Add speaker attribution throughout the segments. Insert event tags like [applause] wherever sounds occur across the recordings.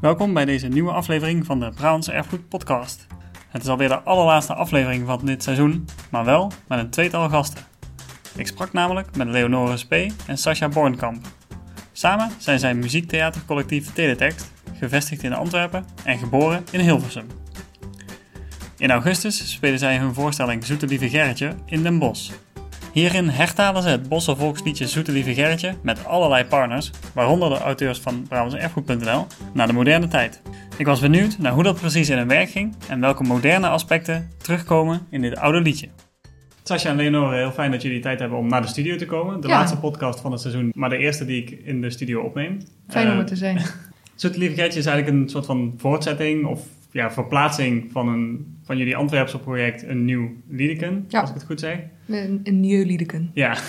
Speaker 1: Welkom bij deze nieuwe aflevering van de Brabantse Erfgoed Podcast. Het is alweer de allerlaatste aflevering van dit seizoen, maar wel met een tweetal gasten. Ik sprak namelijk met Leonore Spee en Sascha Bornkamp. Samen zijn zij muziektheatercollectief Teletext, gevestigd in Antwerpen en geboren in Hilversum. In augustus spelen zij hun voorstelling Zoete Lieve Gerritje in Den Bosch. Hierin hertalen ze het Bosse volksliedje Zoete Lieve Gerritje met allerlei partners, waaronder de auteurs van BrabantseErfgoed.nl, naar de moderne tijd. Ik was benieuwd naar hoe dat precies in hun werk ging en welke moderne aspecten terugkomen in dit oude liedje. Sascha en Leonore, heel fijn dat jullie tijd hebben om naar de studio te komen. De
Speaker 2: Ja.
Speaker 1: laatste podcast van het seizoen, maar de eerste die ik in de studio opneem.
Speaker 2: Fijn om
Speaker 1: Eh,
Speaker 2: er te zijn. [laughs]
Speaker 1: Zoete Lieve Gerritje is eigenlijk een soort van voortzetting of ja, verplaatsing van, een, van jullie Antwerpse project Een Nieuw Liedeken,
Speaker 2: Ja.
Speaker 1: als ik het goed zeg.
Speaker 2: Een, een nieuw liedeken.
Speaker 1: Ja, [laughs]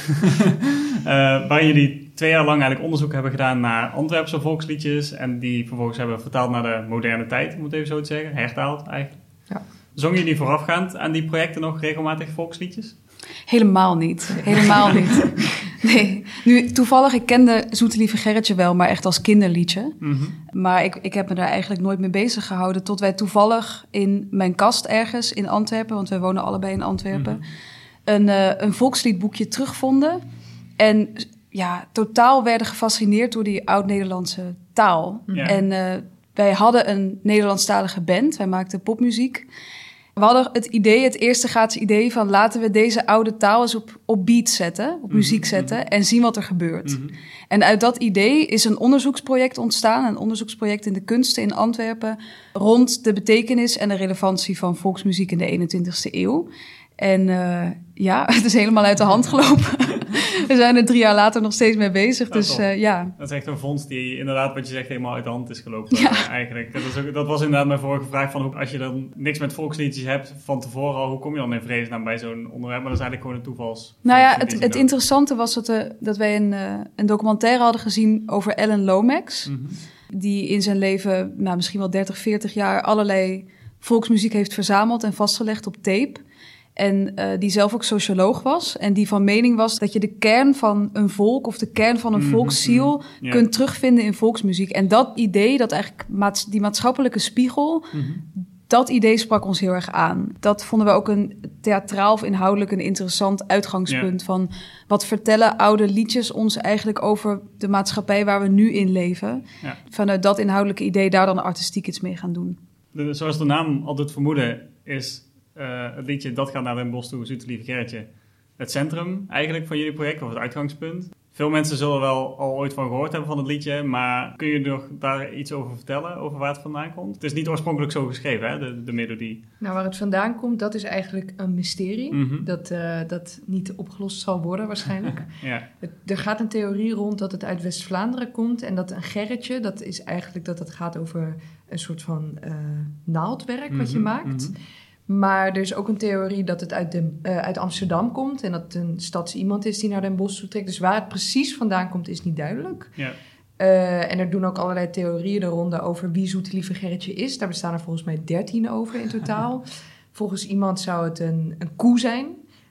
Speaker 1: Eh waarin jullie twee jaar lang eigenlijk onderzoek hebben gedaan naar Antwerpse volksliedjes en die vervolgens hebben vertaald naar de moderne tijd, om het even zo te zeggen, hertaald eigenlijk.
Speaker 2: Ja.
Speaker 1: Zongen jullie voorafgaand aan die projecten nog regelmatig volksliedjes?
Speaker 2: Helemaal niet. Helemaal niet. [laughs] [laughs] Nee. Nu, toevallig, ik kende Zoete Lieve Gerritje wel, maar echt als kinderliedje. Maar ik, ik heb me daar eigenlijk nooit mee bezig gehouden. Tot wij toevallig in mijn kast ergens in Antwerpen, want wij wonen allebei in Antwerpen,
Speaker 1: Mhm.
Speaker 2: een, eh, een volksliedboekje terugvonden. En ja, totaal werden gefascineerd door die oud-Nederlandse taal. En eh, wij hadden een Nederlandstalige band, wij maakten popmuziek. We hadden het idee, het eerste gratis idee van laten we deze oude taal eens op, op beat zetten, op muziek
Speaker 1: Mhm,
Speaker 2: zetten en zien wat er gebeurt.
Speaker 1: Mhm.
Speaker 2: En uit dat idee is een onderzoeksproject ontstaan, een onderzoeksproject in de kunsten in Antwerpen, rond de betekenis en de relevantie van volksmuziek in de 21ste eeuw. En eh, ja, [laughs] het is helemaal uit de hand gelopen. We zijn er drie jaar later nog steeds mee bezig.
Speaker 1: Oh,
Speaker 2: Dus eh, ja,
Speaker 1: Dat is echt een fonds die inderdaad, wat je zegt, helemaal uit de hand is gelopen
Speaker 2: Ja.
Speaker 1: eh, eigenlijk. Dat, is ook, dat was inderdaad mijn vorige vraag van hoe, als je dan niks met volksliedjes hebt van tevoren al, hoe kom je dan in vredesnaam bij zo'n onderwerp? Maar dat is eigenlijk gewoon een toevals.
Speaker 2: Nou ja, het, het interessante was dat, eh, dat wij een, een documentaire hadden gezien over Ellen Lomax.
Speaker 1: Mhm.
Speaker 2: Die in zijn leven, nou, misschien wel 30, 40 jaar, allerlei volksmuziek heeft verzameld en vastgelegd op tape. En eh, die zelf ook socioloog was. En die van mening was dat je de kern van een volk of de kern van een
Speaker 1: Mhm,
Speaker 2: volksziel
Speaker 1: mhm.
Speaker 2: Kunt terugvinden in volksmuziek. En dat idee, dat eigenlijk maats- die maatschappelijke spiegel,
Speaker 1: Mhm.
Speaker 2: dat idee sprak ons heel erg aan. Dat vonden we ook een theatraal of inhoudelijk een interessant uitgangspunt van wat vertellen oude liedjes ons eigenlijk over de maatschappij waar we nu in leven. Vanuit dat inhoudelijke idee daar dan artistiek iets mee gaan doen.
Speaker 1: Zoals de naam al doet vermoeden, is eh, het liedje Dat gaat naar Den Bosch toe, Zoete Lieve Gerritje, het centrum eigenlijk van jullie project, of het uitgangspunt. Veel mensen zullen wel al ooit van gehoord hebben van het liedje, maar kun je nog daar iets over vertellen, over waar het vandaan komt? Het is niet oorspronkelijk zo geschreven, hè, de, de melodie.
Speaker 3: Nou, waar het vandaan komt, dat is eigenlijk een mysterie.
Speaker 1: Mhm.
Speaker 3: Dat, eh, dat niet opgelost zal worden waarschijnlijk. [laughs]
Speaker 1: Ja,
Speaker 3: Het- er gaat een theorie rond dat het uit West-Vlaanderen komt. En dat een gerretje, dat is eigenlijk dat het gaat over een soort van eh, naaldwerk wat je
Speaker 1: Mhm,
Speaker 3: maakt.
Speaker 1: mhm.
Speaker 3: Maar er is ook een theorie dat het uit, de, eh, uit Amsterdam komt. En dat het een stads iemand is die naar Den Bosch toe trekt. Dus waar het precies vandaan komt, is niet duidelijk.
Speaker 1: ja.
Speaker 3: Eh, en er doen ook allerlei theorieën de ronde over wie Zoete Lieve Gerritje is. Daar bestaan er volgens mij dertien over in totaal. [laughs] volgens iemand zou het een, een koe zijn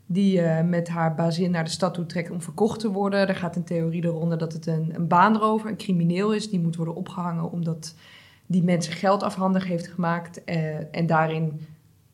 Speaker 3: die eh, met haar bazin naar de stad toe trekt om verkocht te worden. Er gaat een theorie de ronde dat het een, een baanrover, een crimineel is. Die moet worden opgehangen omdat die mensen geld afhandig heeft gemaakt. En daarin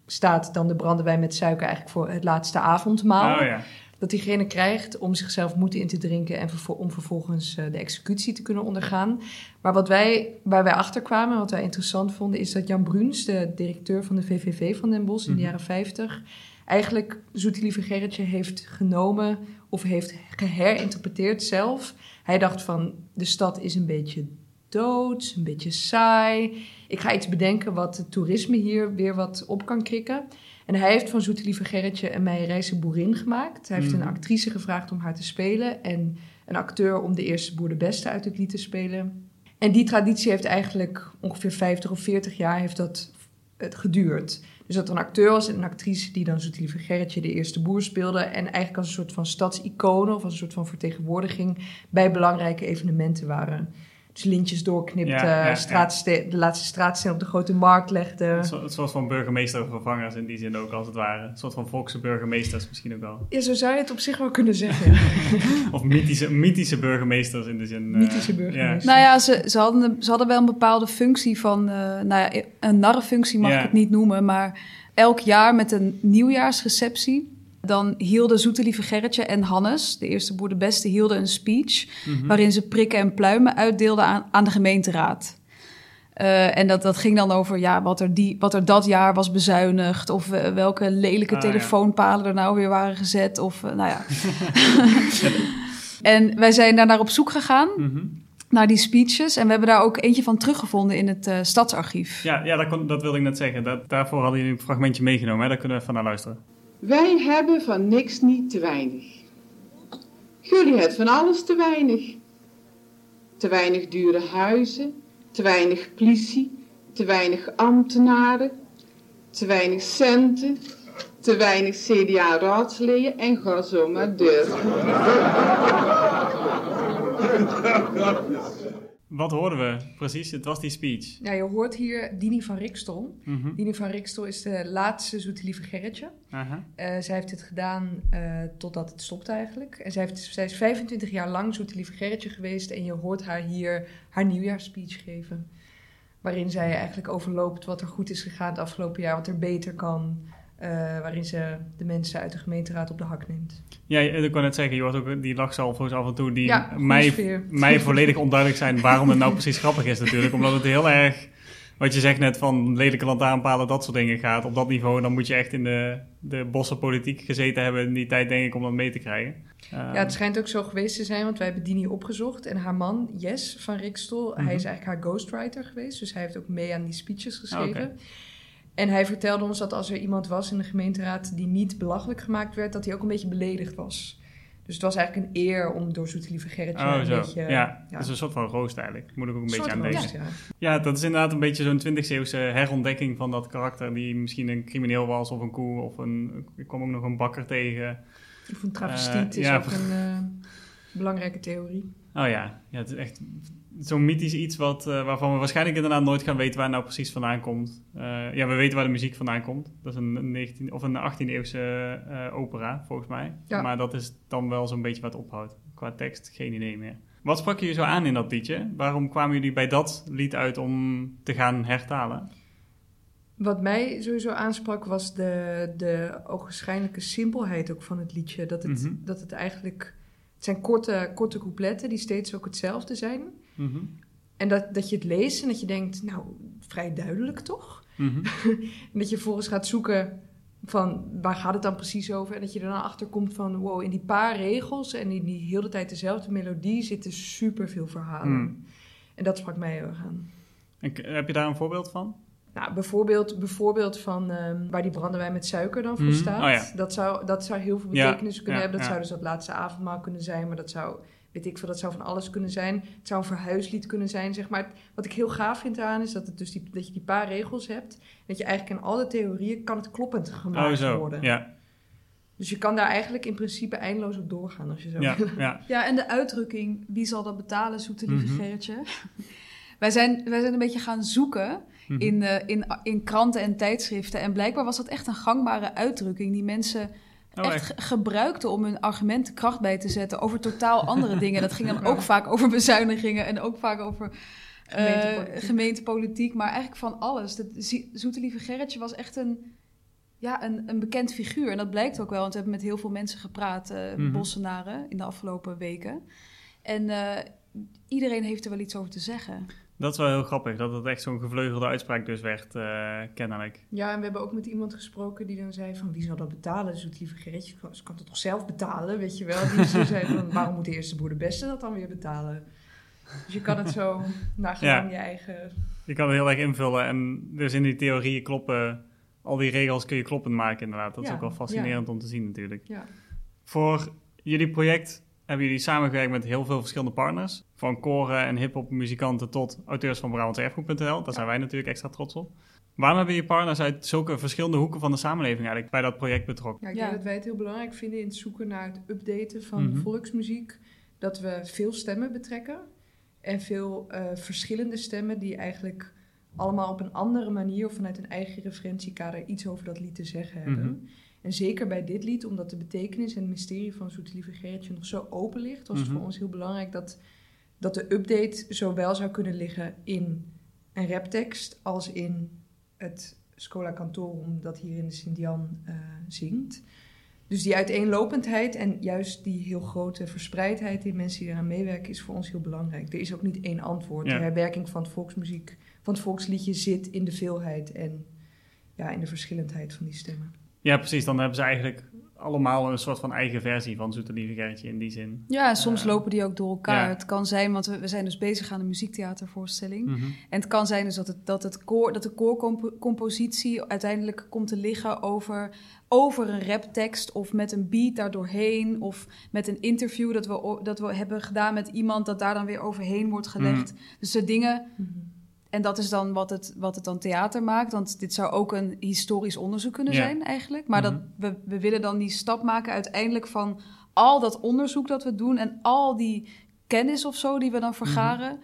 Speaker 3: staat dan de brandewijn met suiker eigenlijk voor het laatste avondmaal
Speaker 1: Oh ja.
Speaker 3: dat diegene krijgt om zichzelf moed in te drinken en om vervolgens eh, de executie te kunnen ondergaan. Maar wat wij, waar wij achter kwamen, wat wij interessant vonden, is dat Jan Bruns, de directeur van de VVV van Den Bosch in de
Speaker 1: Mhm.
Speaker 3: jaren 50, eigenlijk Zoete Lieve Gerritje heeft genomen of heeft geherinterpreteerd zelf. Hij dacht van, de stad is een beetje een beetje saai. Ik ga iets bedenken wat het toerisme hier weer wat op kan krikken. En hij heeft van Zoete Lieve Gerritje een meijerijse boerin gemaakt. Hij heeft
Speaker 1: Mhm.
Speaker 3: een actrice gevraagd om haar te spelen en een acteur om de eerste boer de beste uit het lied te spelen. En die traditie heeft eigenlijk ongeveer 50 of 40 jaar heeft dat het geduurd. Dus dat er een acteur was en een actrice die dan Zoete Lieve Gerritje de eerste boer speelde. En eigenlijk als een soort van stadsicoon of als een soort van vertegenwoordiging bij belangrijke evenementen waren. Dus lintjes doorknipte,
Speaker 1: Ja, ja,
Speaker 3: straatste- de laatste straatsteen op de grote markt legde.
Speaker 1: Een soort- een soort van burgemeestervervangers in die zin ook, als het ware. Een soort van volkse burgemeesters misschien ook wel.
Speaker 3: Ja, zo zou je het op zich wel kunnen zeggen. [laughs]
Speaker 1: Of mythische, mythische burgemeesters in de zin... eh,
Speaker 3: Mythische burgemeesters.
Speaker 2: Nou ja, ze, ze, hadden, ze hadden wel een bepaalde functie van, eh, nou ja, een narrenfunctie mag
Speaker 1: Ja.
Speaker 2: ik het niet noemen, maar elk jaar met een nieuwjaarsreceptie, dan hielden Zoete Lieve Gerritje en Hannes, de eerste boer de beste, hielden een speech
Speaker 1: mhm.
Speaker 2: waarin ze prikken en pluimen uitdeelden aan, aan de gemeenteraad. Eh, en dat, dat ging dan over ja, wat, er die, wat er dat jaar was bezuinigd. Of eh, welke lelijke
Speaker 1: Ah, ja.
Speaker 2: telefoonpalen er nou weer waren gezet. Of eh, nou ja. [laughs] [laughs] en wij zijn daar naar op zoek gegaan
Speaker 1: Mhm.
Speaker 2: naar die speeches. En we hebben daar ook eentje van teruggevonden in het stadsarchief.
Speaker 1: Ja, ja dat, kon, dat wilde ik net zeggen. Dat, daarvoor hadden jullie een fragmentje meegenomen. Hè? Daar kunnen we even naar luisteren.
Speaker 4: Wij hebben van niks niet te weinig. Jullie het van alles te weinig. Te weinig dure huizen, te weinig politie, te weinig ambtenaren, te weinig centen, te weinig CDA-raadsleden en ga zo maar door. [laughs]
Speaker 1: Wat hoorden we precies? Het was die speech.
Speaker 3: Ja, je hoort hier Dini van Rikstol.
Speaker 1: Mhm.
Speaker 3: Dini van Rikstol is de laatste Zoete Lieve Gerritje. Eh, zij heeft dit gedaan eh, totdat het stopt eigenlijk. En zij, heeft, zij is 25 jaar lang Zoete Lieve Gerritje geweest. En je hoort haar hier haar nieuwjaarspeech geven. Waarin zij eigenlijk overloopt wat er goed is gegaan het afgelopen jaar. Wat er beter kan. Eh, waarin ze de mensen uit de gemeenteraad op de hak neemt.
Speaker 1: Ja, ik kon net zeggen, je hoort ook die lachsalvo's af en toe die
Speaker 3: Ja,
Speaker 1: mij, mij volledig [laughs] onduidelijk zijn waarom het nou precies grappig is natuurlijk. Omdat het heel erg, wat je zegt net van lelijke lantaarnpalen, dat soort dingen gaat. Op dat niveau, dan moet je echt in de, de bossen politiek gezeten hebben in die tijd denk ik om dat mee te krijgen.
Speaker 3: Ja, het schijnt ook zo geweest te zijn, want wij hebben Dini opgezocht. En haar man, Jes van Rikstol,
Speaker 1: Mhm.
Speaker 3: hij is eigenlijk haar ghostwriter geweest. Dus hij heeft ook mee aan die speeches geschreven.
Speaker 1: Ah, oké.
Speaker 3: En hij vertelde ons dat als er iemand was in de gemeenteraad die niet belachelijk gemaakt werd, dat hij ook een beetje beledigd was. Dus het was eigenlijk een eer om door Zoete Lieve Gerritje
Speaker 1: Oh,
Speaker 3: een
Speaker 1: zo.
Speaker 3: beetje...
Speaker 1: ja, dat is een soort van roost eigenlijk. Moet ik ook een beetje aan denken.
Speaker 3: ja.
Speaker 1: Ja, dat is inderdaad een beetje zo'n 20e eeuwse herontdekking van dat karakter die misschien een crimineel was of een koe of een... Ik kwam ook nog een bakker tegen.
Speaker 3: Of een travestiet
Speaker 1: Eh,
Speaker 3: is
Speaker 1: ja.
Speaker 3: ook een eh, belangrijke theorie.
Speaker 1: Oh ja, ja het is echt zo'n mythisch iets wat, eh, waarvan we waarschijnlijk inderdaad nooit gaan weten waar het nou precies vandaan komt. Eh, ja, we weten waar de muziek vandaan komt. Dat is een, een 19, of een 18e eeuwse eh, opera, volgens mij.
Speaker 3: Ja.
Speaker 1: Maar dat is dan wel zo'n beetje wat ophoudt. Qua tekst, geen idee meer. Wat sprak jullie zo aan in dat liedje? Waarom kwamen jullie bij dat lied uit om te gaan hertalen?
Speaker 3: Wat mij sowieso aansprak was de, de ogenschijnlijke simpelheid ook van het liedje. Dat het,
Speaker 1: Mhm.
Speaker 3: dat het eigenlijk... Het zijn korte, korte coupletten die steeds ook hetzelfde zijn.
Speaker 1: Mhm.
Speaker 3: En dat, dat je het leest en dat je denkt, nou, vrij duidelijk toch?
Speaker 1: Mhm. [laughs]
Speaker 3: En dat je vervolgens gaat zoeken van, waar gaat het dan precies over? En dat je er dan achter komt van, wow, in die paar regels en in die heel de tijd dezelfde melodie zitten superveel verhalen.
Speaker 1: Hmm.
Speaker 3: En dat sprak mij heel erg aan.
Speaker 1: En heb je daar een voorbeeld van?
Speaker 3: Nou, bijvoorbeeld, bijvoorbeeld van ehm, waar die brandewijn met suiker dan voor
Speaker 1: Mhm.
Speaker 3: staat.
Speaker 1: Oh ja.
Speaker 3: dat, zou, dat zou heel veel
Speaker 1: Ja,
Speaker 3: betekenis kunnen
Speaker 1: ja,
Speaker 3: hebben. Dat zou dus dat laatste avondmaal kunnen zijn. Maar dat zou, weet ik veel, dat zou van alles kunnen zijn. Het zou een verhuislied kunnen zijn, zeg maar. Wat ik heel gaaf vind eraan is dat, het dus die, dat je die paar regels hebt. Dat je eigenlijk in alle theorieën kan het kloppend gemaakt
Speaker 1: oh,
Speaker 3: worden.
Speaker 1: Ja,
Speaker 3: Dus je kan daar eigenlijk in principe eindeloos op doorgaan als je zo
Speaker 1: ja,
Speaker 3: wil.
Speaker 1: ja. [laughs]
Speaker 2: Ja, en de uitdrukking, wie zal dat betalen, zoete lieve
Speaker 1: Mhm. [laughs]
Speaker 2: Wij, zijn, wij zijn een beetje gaan zoeken
Speaker 1: Mhm.
Speaker 2: in, eh, in, in kranten en tijdschriften. En blijkbaar was dat echt een gangbare uitdrukking die mensen
Speaker 1: Oh,
Speaker 2: echt
Speaker 1: echt?
Speaker 2: ge- gebruikten om hun argumenten kracht bij te zetten over totaal andere dingen. Dat ging dan ook vaak over bezuinigingen en ook vaak over eh,
Speaker 3: Gemeentepolitiek.
Speaker 2: gemeentepolitiek, maar eigenlijk van alles. Dat Zoete Lieve Gerritje was echt een, ja, een, een bekend figuur. En dat blijkt ook wel, want we hebben met heel veel mensen gepraat,
Speaker 1: Mhm.
Speaker 2: Bossenaren, in de afgelopen weken. En eh, iedereen heeft er wel iets over te zeggen.
Speaker 1: Dat is wel heel grappig, dat het echt zo'n gevleugelde uitspraak dus werd, eh, kennelijk.
Speaker 3: Ja, en we hebben ook met iemand gesproken die dan zei van... wie zal dat betalen? Zoet lieve Gerritje, ze kan het toch zelf betalen, weet je wel? Die zo zei van, waarom moet de eerste boer de beste dat dan weer betalen? Dus je kan het zo naar gelang je eigen...
Speaker 1: Je kan het heel erg invullen en dus in die theorieën kloppen, al die regels kun je kloppend maken inderdaad. Dat is
Speaker 3: Ja,
Speaker 1: ook wel fascinerend om te zien natuurlijk.
Speaker 3: Ja.
Speaker 1: Voor jullie project hebben jullie samengewerkt met heel veel verschillende partners. Van koren en hip-hop muzikanten tot auteurs van BrabantSerfgoed.nl. Daar zijn wij natuurlijk extra trots op. Waarom hebben je partners uit zulke verschillende hoeken van de samenleving eigenlijk bij dat project betrokken?
Speaker 3: Ja, ik
Speaker 2: Ja.
Speaker 3: denk dat wij het heel belangrijk vinden in het zoeken naar het updaten van
Speaker 1: Mhm.
Speaker 3: volksmuziek. Dat we veel stemmen betrekken. En veel eh, verschillende stemmen die eigenlijk allemaal op een andere manier of vanuit een eigen referentiekader iets over dat lied te zeggen hebben.
Speaker 1: Mhm.
Speaker 3: En zeker bij dit lied, omdat de betekenis en het mysterie van Zoete Lieve Gerritje nog zo open ligt, was het
Speaker 1: Mhm.
Speaker 3: voor ons heel belangrijk dat, dat de update zowel zou kunnen liggen in een raptekst als in het Scola Cantorum dat hier in de Sint-Jan eh, zingt. Dus die uiteenlopendheid en juist die heel grote verspreidheid in mensen die eraan meewerken is voor ons heel belangrijk. Er is ook niet één antwoord.
Speaker 1: Ja.
Speaker 3: De herwerking van het volksmuziek, van het volksliedje zit in de veelheid en ja, in de verschillendheid van die stemmen.
Speaker 1: Ja, precies. Dan hebben ze eigenlijk allemaal een soort van eigen versie van Zoete Lieve Gerritje in die zin.
Speaker 2: Ja, en soms
Speaker 1: Eh,
Speaker 2: lopen die ook door elkaar.
Speaker 1: ja.
Speaker 2: Het kan zijn, want we, we zijn dus bezig aan een muziektheatervoorstelling.
Speaker 1: Mhm.
Speaker 2: En het kan zijn dus dat, het, dat, het koor, dat de koorcompositie uiteindelijk komt te liggen over, over een raptekst of met een beat daardoorheen of met een interview dat we, dat we hebben gedaan met iemand dat daar dan weer overheen wordt gelegd. Dus de dingen, en dat is dan wat het, wat het dan theater maakt, want dit zou ook een historisch onderzoek kunnen
Speaker 1: Ja.
Speaker 2: zijn eigenlijk. Maar
Speaker 1: Mhm.
Speaker 2: dat, we, we willen dan die stap maken uiteindelijk van al dat onderzoek dat we doen en al die kennis of zo die we dan vergaren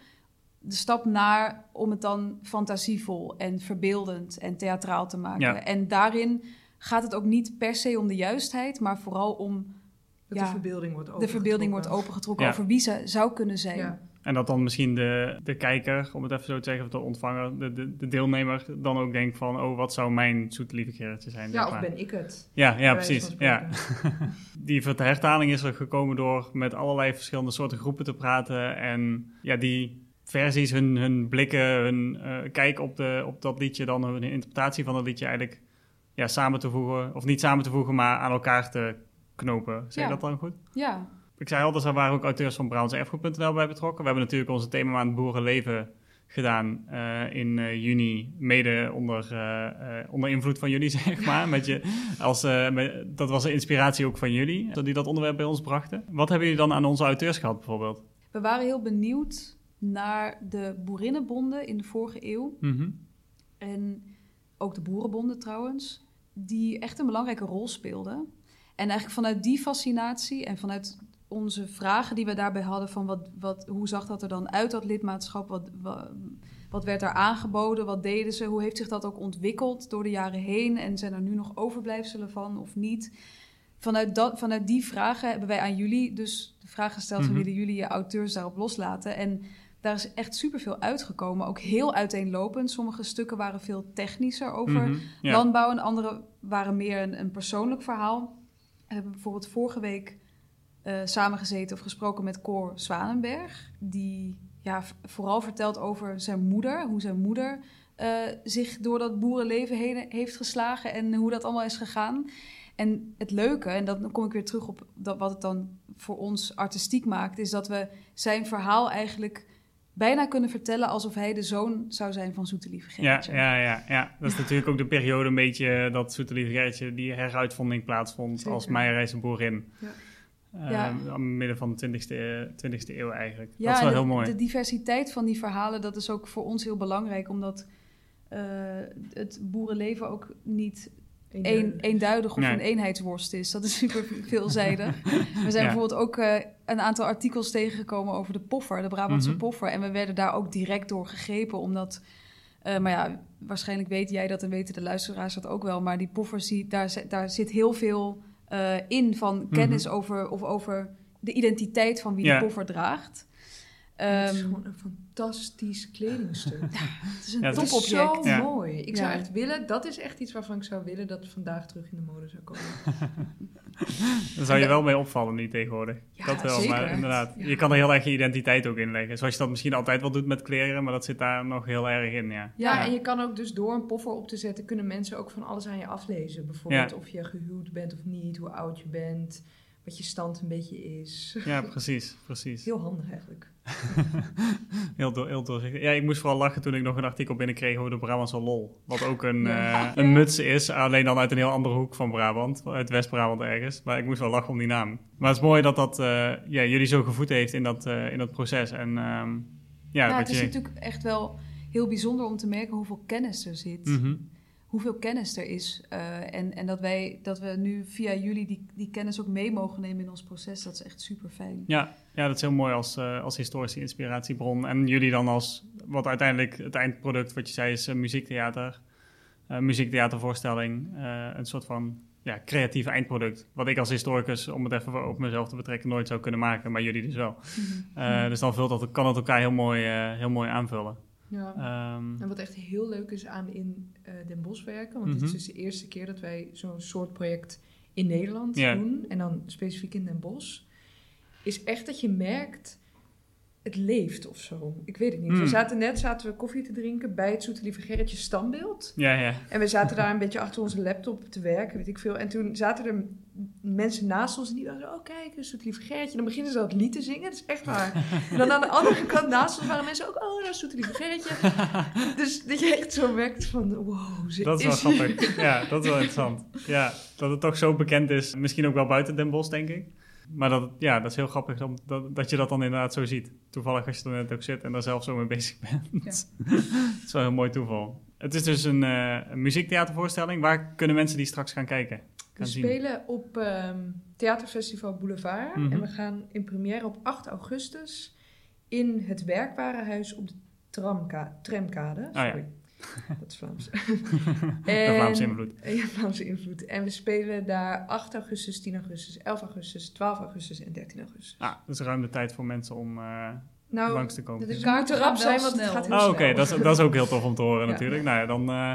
Speaker 2: de stap naar om het dan fantasievol en verbeeldend en theatraal te maken.
Speaker 1: Ja.
Speaker 2: En daarin gaat het ook niet per se om de juistheid, maar vooral om
Speaker 3: Dat
Speaker 2: Ja.
Speaker 3: de verbeelding wordt
Speaker 2: de verbeelding wordt
Speaker 3: opengetrokken.
Speaker 2: over wie ze zou kunnen zijn.
Speaker 1: En dat dan misschien de, de kijker, om het even zo te zeggen, of de ontvanger, de, de, de deelnemer, dan ook denkt van, oh, wat zou mijn Zoete Lieve Gerritje zijn?
Speaker 3: ja, of
Speaker 1: maar.
Speaker 3: ben ik het?
Speaker 1: Ja, ja, precies. Ja. [laughs] Die vertaling is er gekomen door met allerlei verschillende soorten groepen te praten. En ja, die versies, hun, hun blikken, hun eh, kijk op, de, op dat liedje, dan hun interpretatie van dat liedje eigenlijk ja, samen te voegen. Of niet samen te voegen, maar aan elkaar te knopen. Zeg je
Speaker 2: Ja.
Speaker 1: dat dan goed?
Speaker 2: Ja,
Speaker 1: Ik zei al, dus er waren ook auteurs van Brabantserfgoed.nl bij betrokken. We hebben natuurlijk onze themamaand Boerenleven gedaan eh, in eh, juni, mede onder, eh, onder invloed van jullie, [laughs] zeg maar. Met je, als, met- dat was een inspiratie ook van jullie, die dat onderwerp bij ons brachten. Wat hebben jullie dan aan onze auteurs gehad, bijvoorbeeld?
Speaker 2: we waren heel benieuwd naar de boerinnenbonden in de vorige eeuw.
Speaker 1: Mhm.
Speaker 2: En ook de boerenbonden trouwens, die echt een belangrijke rol speelden. En eigenlijk vanuit die fascinatie en vanuit onze vragen die we daarbij hadden van wat, wat, hoe zag dat er dan uit, dat lidmaatschap? Wat, wat, wat werd daar aangeboden? Wat deden ze? Hoe heeft zich dat ook ontwikkeld door de jaren heen? En zijn er nu nog overblijfselen van of niet? Vanuit, dat, vanuit die vragen hebben wij aan jullie dus de vraag gesteld... van
Speaker 1: Mhm.
Speaker 2: willen jullie je auteurs daarop loslaten? En daar is echt superveel uitgekomen. Ook heel uiteenlopend. Sommige stukken waren veel technischer over
Speaker 1: Mhm.
Speaker 2: Landbouw... en andere waren meer een, een persoonlijk verhaal. We hebben bijvoorbeeld vorige week eh, samengezeten of gesproken met Cor Zwanenberg... die ja, vooral vertelt over zijn moeder, hoe zijn moeder... eh, zich door dat boerenleven heen heeft geslagen en hoe dat allemaal is gegaan. En het leuke, en dan kom ik weer terug op dat, wat het dan voor ons artistiek maakt, is dat we zijn verhaal eigenlijk bijna kunnen vertellen alsof hij de zoon zou zijn van Zoete Lieve
Speaker 1: Ja, ja, ja, ja, dat is natuurlijk ook de periode een beetje dat Zoete Lieve Gerritje, die heruitvonding plaatsvond
Speaker 3: Zeker.
Speaker 1: als Meijerijse boerin.
Speaker 3: Ja.
Speaker 1: Eh,
Speaker 2: Ja.
Speaker 1: Het midden van de 20e, e 20e eeuw eigenlijk.
Speaker 2: Ja,
Speaker 1: dat is wel
Speaker 2: de,
Speaker 1: heel mooi.
Speaker 2: de diversiteit van die verhalen, dat is ook voor ons heel belangrijk, omdat eh, het boerenleven ook niet een,
Speaker 3: Eenduidig.
Speaker 2: of
Speaker 1: Nee.
Speaker 2: een eenheidsworst is. Dat is super veelzijdig. [laughs] We zijn
Speaker 1: Ja.
Speaker 2: bijvoorbeeld ook eh, een aantal artikels tegengekomen over de poffer, de Brabantse
Speaker 1: Mhm.
Speaker 2: poffer. En we werden daar ook direct door gegrepen, omdat... eh, maar ja, waarschijnlijk weet jij dat en weten de luisteraars dat ook wel. Maar die poffers, die, daar, daar zit heel veel eh, in van kennis over, of over de identiteit van wie
Speaker 1: Ja.
Speaker 2: de poffer draagt.
Speaker 3: Het is
Speaker 2: Ehm,
Speaker 3: gewoon een fantastisch kledingstuk. [laughs]
Speaker 2: het is een
Speaker 1: Ja, het
Speaker 3: Het
Speaker 1: is
Speaker 3: is zo
Speaker 2: topobject.
Speaker 1: Ja.
Speaker 3: mooi. Ik zou echt willen, dat is echt iets waarvan ik zou willen dat het vandaag terug in de mode zou komen. [laughs] [laughs]
Speaker 1: Daar zou je wel mee opvallen nu tegenwoordig.
Speaker 3: Ja,
Speaker 1: dat wel,
Speaker 3: zeker.
Speaker 1: maar inderdaad.
Speaker 3: Ja.
Speaker 1: Je kan er heel erg je identiteit ook in leggen. Zoals je dat misschien altijd wel doet met kleren, maar dat zit daar nog heel erg in, ja.
Speaker 3: Ja, en je kan ook dus door een poffer op te zetten, kunnen mensen ook van alles aan je aflezen. Bijvoorbeeld
Speaker 1: Ja.
Speaker 3: of je gehuwd bent of niet, hoe oud je bent, wat je stand een beetje is.
Speaker 1: Ja, precies, precies.
Speaker 3: Heel handig eigenlijk. [laughs]
Speaker 1: Heel, door, heel doorzichtig. Ja, ik moest vooral lachen toen ik nog een artikel binnenkreeg over de Brabantse lol. Wat ook een,
Speaker 3: Ja.
Speaker 1: eh, een muts is, alleen dan uit een heel andere hoek van Brabant. Uit West-Brabant ergens. Maar ik moest wel lachen om die naam. Maar het is mooi dat dat eh, ja, jullie zo gevoed heeft in dat, eh, in dat proces. En ehm, ja,
Speaker 2: Ja, het is
Speaker 1: je...
Speaker 2: natuurlijk echt wel heel bijzonder om te merken hoeveel kennis er zit.
Speaker 1: Mhm.
Speaker 2: Hoeveel kennis er is. Eh, en, en dat, wij, dat we nu via jullie die, die kennis ook mee mogen nemen in ons proces. Dat is echt super fijn.
Speaker 1: Ja, ja dat is heel mooi als, uh, als historische inspiratiebron. En jullie dan als, wat uiteindelijk het eindproduct, wat je zei, is uh, muziektheater. muziektheatervoorstelling. een soort van ja, creatief eindproduct. Wat ik als historicus, om het even op mezelf te betrekken, nooit zou kunnen maken. Maar jullie dus wel. Mhm. Dus dan vult dat, kan het elkaar heel mooi, heel mooi aanvullen.
Speaker 3: Ja. Ehm, en wat echt heel leuk is aan in uh, Den Bosch werken, want het is mhm. dus de eerste keer dat wij zo'n soort project in Nederland doen, en dan specifiek in Den Bosch, is echt dat je merkt het leeft of zo. Ik weet het niet. We hmm. zaten net zaten we koffie te drinken bij het Zoete Lieve Gerritje standbeeld.
Speaker 1: Ja, ja.
Speaker 3: En we zaten daar een beetje achter onze laptop te werken, weet ik veel. En toen zaten er mensen naast ons en die dachten, oh kijk, een Zoete Lieve Gerritje. En dan beginnen ze dat lied te zingen, dat is echt waar. en dan aan de andere kant naast ons waren mensen ook, oh, dat is Zoete Lieve Gerritje. dus dat je echt zo merkt van, wow, ze
Speaker 1: Dat is wel grappig. Ja, dat is wel interessant. Ja, dat het toch zo bekend is. Misschien ook wel buiten Den Bosch, denk ik maar dat, ja, dat is heel grappig dat, dat je dat dan inderdaad zo ziet. Toevallig als je er net ook zit en daar zelf zo mee bezig bent. Ja. [laughs] dat is wel een heel mooi toeval. Het is dus een, uh, een muziektheatervoorstelling. Waar kunnen mensen die straks gaan kijken?
Speaker 3: we spelen op um, Theaterfestival Boulevard. En mhm. we gaan in première op 8 augustus in het Werkwarenhuis op de tramka tramkade.
Speaker 1: Oh sorry. [laughs]
Speaker 3: Dat is Vlaams. [laughs]
Speaker 1: en, Vlaamse invloed.
Speaker 3: Ja, Vlaamse invloed. En we spelen daar 8 augustus, 10 augustus, 11 augustus, 12 augustus en 13 augustus.
Speaker 1: Ah, dus ruim de tijd voor mensen om uh, nou, langs te komen.
Speaker 3: De kaarten rap zijn, want het gaat heel
Speaker 1: oh, Oké, dat, is, dat is ook heel tof om te horen [laughs] natuurlijk. Nou ja, dan... Uh,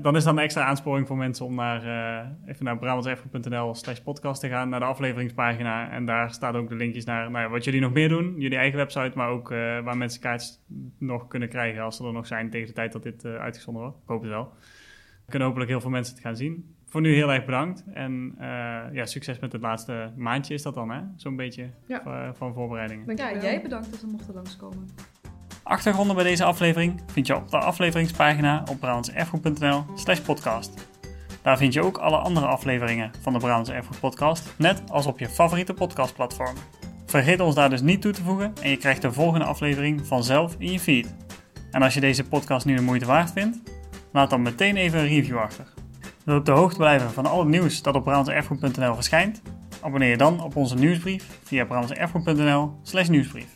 Speaker 1: dan is dan een extra aansporing voor mensen om naar, uh, even naar brabantserfgoed.nl slash podcast te gaan, naar de afleveringspagina. En daar staan ook de linkjes naar nou ja, wat jullie nog meer doen, jullie eigen website, maar ook uh, waar mensen kaartjes nog kunnen krijgen als ze er nog zijn tegen de tijd dat dit uh, uitgezonden wordt. Ik hoop het wel. Er kunnen hopelijk heel veel mensen het gaan zien. Voor nu heel erg bedankt en ja, succes met het laatste maandje is dat dan, hè? Zo'n beetje ja. van voorbereidingen.
Speaker 2: Ja, jij bedankt dat we mochten langskomen.
Speaker 1: Achtergronden bij deze aflevering vind je op de afleveringspagina op brabantserfgoed.nl slash podcast. Daar vind je ook alle andere afleveringen van de Brabants Erfgoed podcast, net als op je favoriete podcastplatform. Vergeet ons daar dus niet toe te voegen en je krijgt de volgende aflevering vanzelf in je feed. En als je deze podcast nu de moeite waard vindt, laat dan meteen even een review achter. Wil op de hoogte blijven van al het nieuws dat op brabantserfgoed.nl verschijnt? Abonneer je dan op onze nieuwsbrief via brabantserfgoed.nl slash nieuwsbrief.